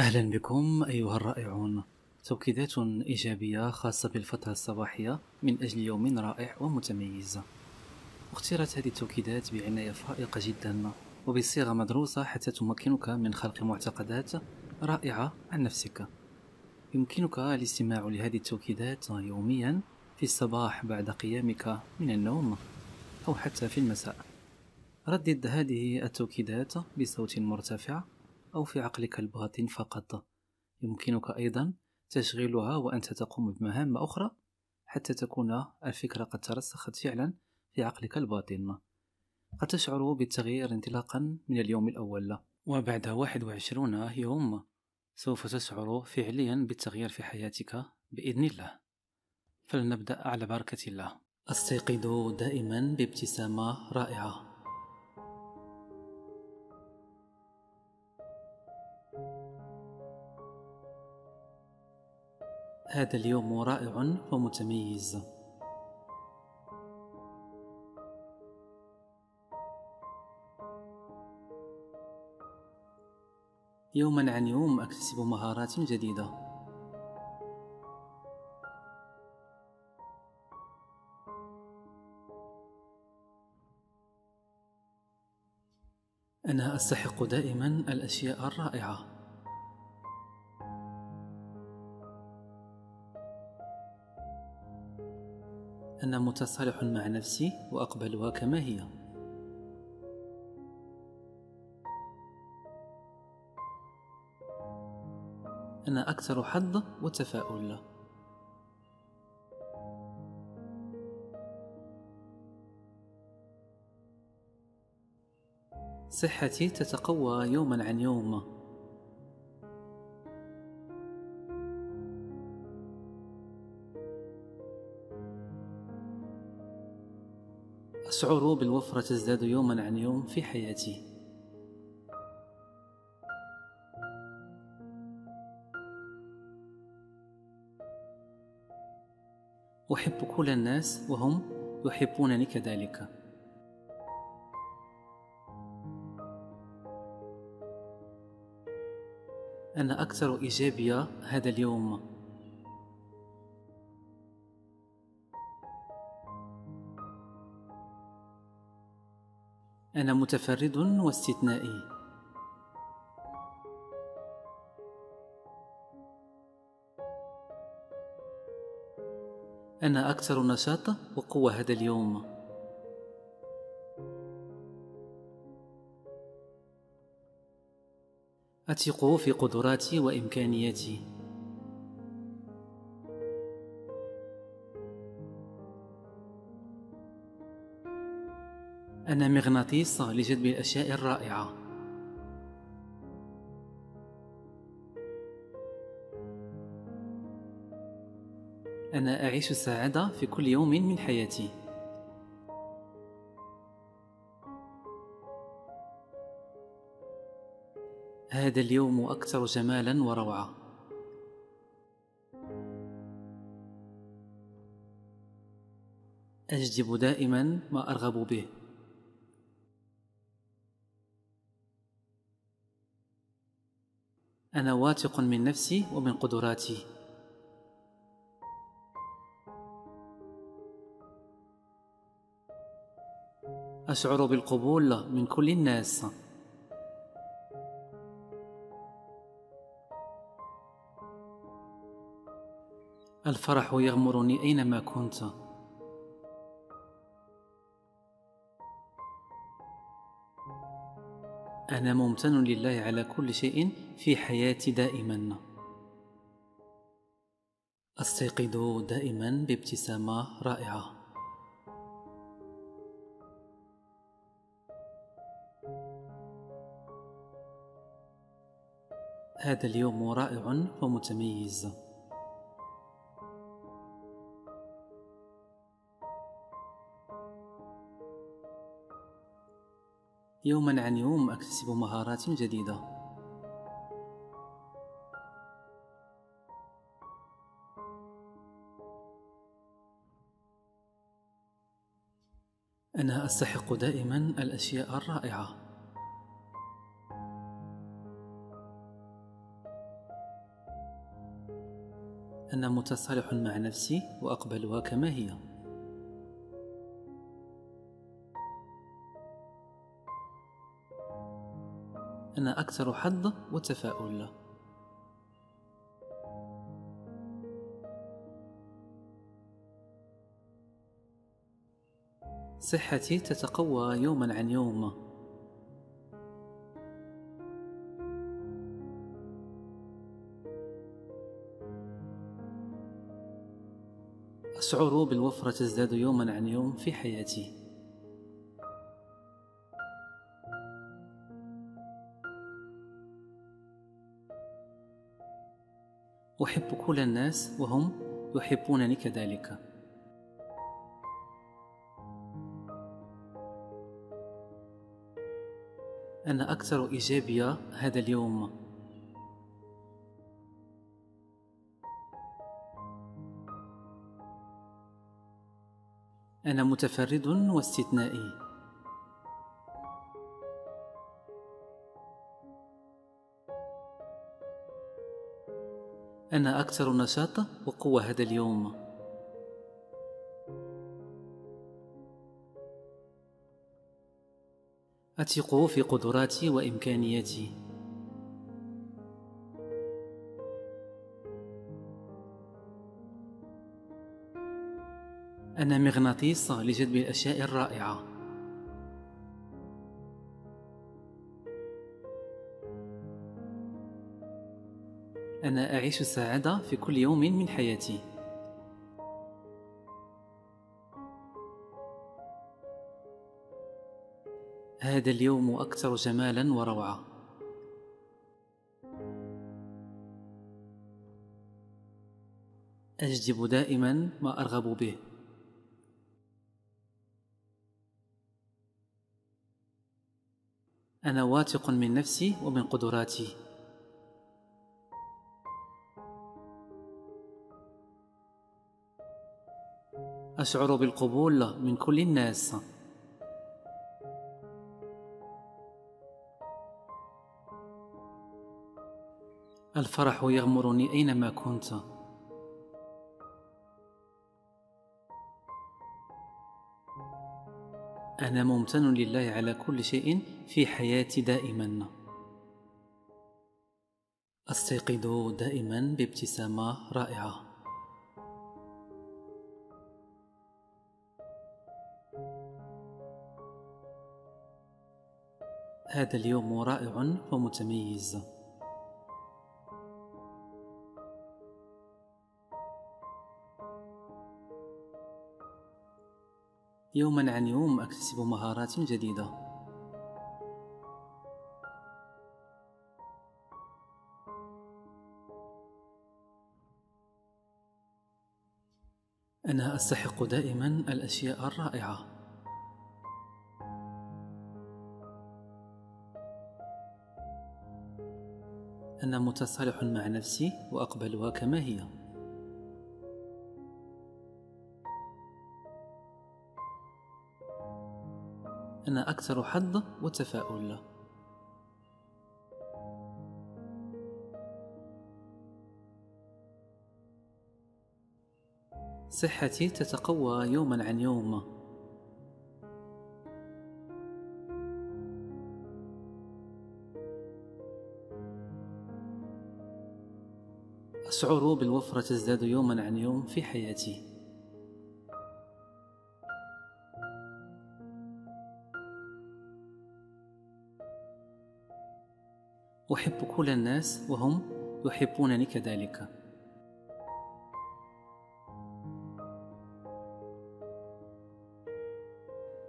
أهلا بكم أيها الرائعون. توكيدات إيجابية خاصة بالفترة الصباحية من أجل يوم رائع ومتميز. اختيرت هذه التوكيدات بعناية فائقة جدا وبصيغة مدروسة حتى تمكنك من خلق معتقدات رائعة عن نفسك. يمكنك الاستماع لهذه التوكيدات يوميا في الصباح بعد قيامك من النوم أو حتى في المساء. ردد هذه التوكيدات بصوت مرتفع أو في عقلك الباطن فقط. يمكنك أيضا تشغيلها وأنت تقوم بمهام أخرى حتى تكون الفكرة قد ترسخت فعلا في عقلك الباطن. قد تشعر بالتغيير انطلاقا من اليوم الأول. وبعد 21 يوم سوف تشعر فعليا بالتغيير في حياتك بإذن الله. فلنبدأ على بركة الله. أستيقظ دائما بابتسامة رائعة. هذا اليوم رائع ومتميز. يوما عن يوم أكتسب مهارات جديدة. أنا أستحق دائما الأشياء الرائعة. أنا متصالح مع نفسي وأقبلها كما هي. أنا أكثر حظ وتفاؤل. صحتي تتقوى يوما عن يوم. أشعر بالوفرة تزداد يوما عن يوم في حياتي؟ أحب كل الناس وهم يحبونني كذلك. أنا أكثر إيجابية هذا اليوم. أنا متفرد واستثنائي. أنا أكثر نشاط وقوة هذا اليوم. أثق في قدراتي وإمكانياتي. أنا مغناطيس لجذب الأشياء الرائعة. أنا أعيش السعادة في كل يوم من حياتي. هذا اليوم أكثر جمالا وروعة أجذب دائما ما أرغب به. أنا واثق من نفسي ومن قدراتي. أشعر بالقبول من كل الناس. الفرح يغمرني أينما كنت. أنا ممتن لله على كل شيء في حياتي دائما. أستيقظ دائما بابتسامة رائعة. هذا اليوم رائع ومتميز. يوما عن يوم أكتسب مهارات جديدة. أنا أستحق دائما الأشياء الرائعة. أنا متصالح مع نفسي وأقبلها كما هي. أنا أكثر حظ وتفاؤل صحتي تتقوى يوما عن يوم. أشعر بالوفرة تزداد يوما عن يوم في حياتي. أحب كل الناس وهم يحبونني كذلك. أنا أكثر إيجابية هذا اليوم. أنا متفرد واستثنائي. أنا أكثر نشاط وقوة هذا اليوم. أثق في قدراتي وإمكانياتي. أنا مغناطيس لجذب الأشياء الرائعة. أنا أعيش السعادة في كل يوم من حياتي. هذا اليوم أكثر جمالا وروعة أجذب دائما ما أرغب به. أنا واثق من نفسي ومن قدراتي. أشعر بالقبول من كل الناس. الفرح يغمرني أينما كنت. أنا ممتن لله على كل شيء في حياتي دائما. أستيقظ دائما بابتسامة رائعة. هذا اليوم رائع ومتميز. يوما عن يوم أكتسب مهارات جديدة. أنا أستحق دائما الأشياء الرائعة. أنا متصالح مع نفسي وأقبلها كما هي. أنا أكثر حظ وتفاؤل. صحتي تتقوى يوما عن يوم. أشعر بالوفرة تزداد يوما عن يوم في حياتي. أحب كل الناس وهم يحبونني كذلك.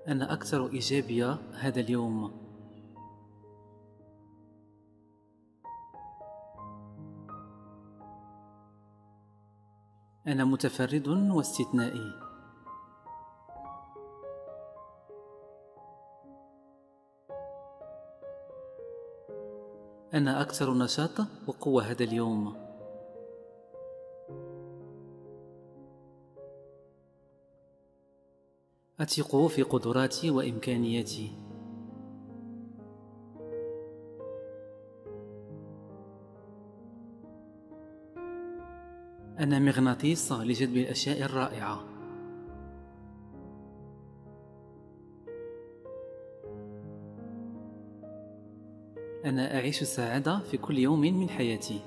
أنا أكثر إيجابية هذا اليوم. أنا متفرد واستثنائي. أنا أكثر نشاط وقوة هذا اليوم. أثق في قدراتي وإمكانياتي. أنا مغناطيس لجذب الأشياء الرائعة. أنا أعيش السعادة في كل يوم من حياتي.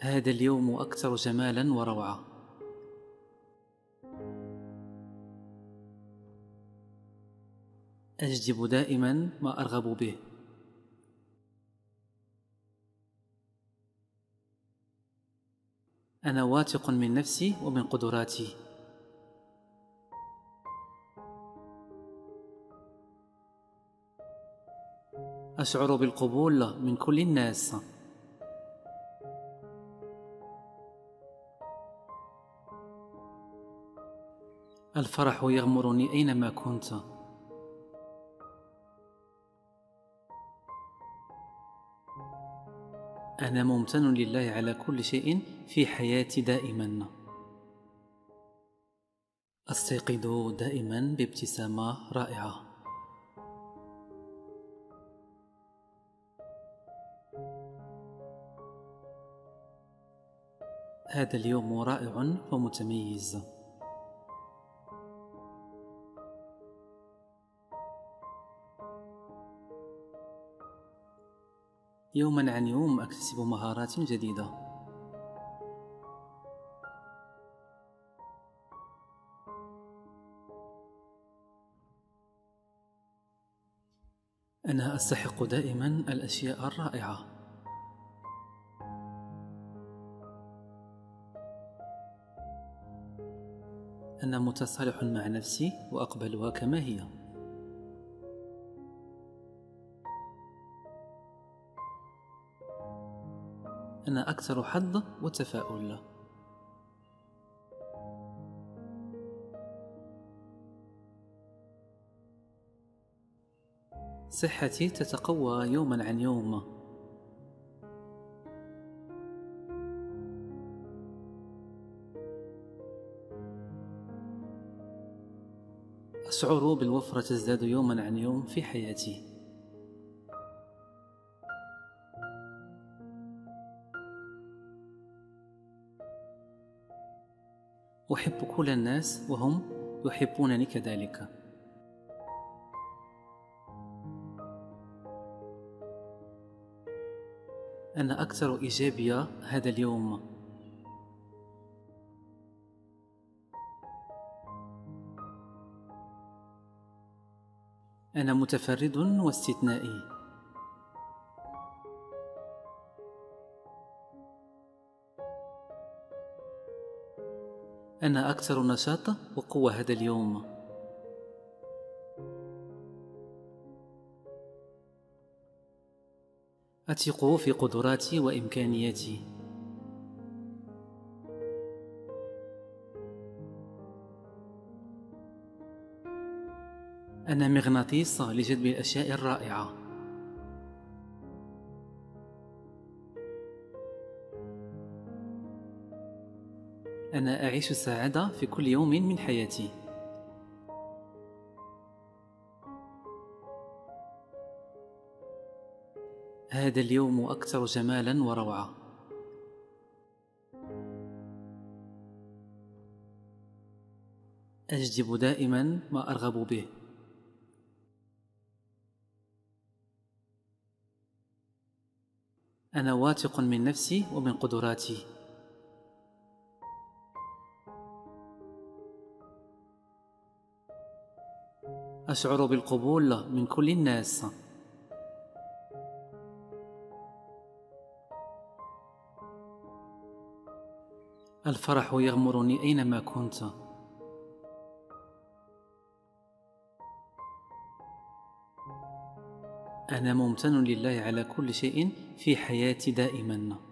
هذا اليوم أكثر جمالا وروعة أجذب دائما ما أرغب به. أنا واثق من نفسي ومن قدراتي. أشعر بالقبول من كل الناس. الفرح يغمرني أينما كنت. أنا ممتن لله على كل شيء. في حياتي دائما. أستيقظ دائما بابتسامة رائعة. هذا اليوم رائع ومتميز. يوما عن يوم أكتسب مهارات جديدة. أنا أستحق دائما الأشياء الرائعة. أنا متصالح مع نفسي واقبلها كما هي. أنا أكثر حظ وتفاؤل. صحتي تتقوى يوما عن يوم. أشعر بالوفرة تزداد يوما عن يوم في حياتي. أحب كل الناس وهم يحبونني كذلك. أنا أكثر إيجابية هذا اليوم. أنا متفرد واستثنائي. أنا أكثر نشاط وقوة هذا اليوم. أثق في قدراتي وإمكانياتي. أنا مغناطيس لجذب الأشياء الرائعة. أنا أعيش السعادة في كل يوم من حياتي. هذا اليوم أكثر جمالا وروعة أجذب دائما ما أرغب به. أنا واثق من نفسي ومن قدراتي. أشعر بالقبول من كل الناس. الفرح يغمرني أينما كنت. أنا ممتن لله على كل شيء في حياتي دائما.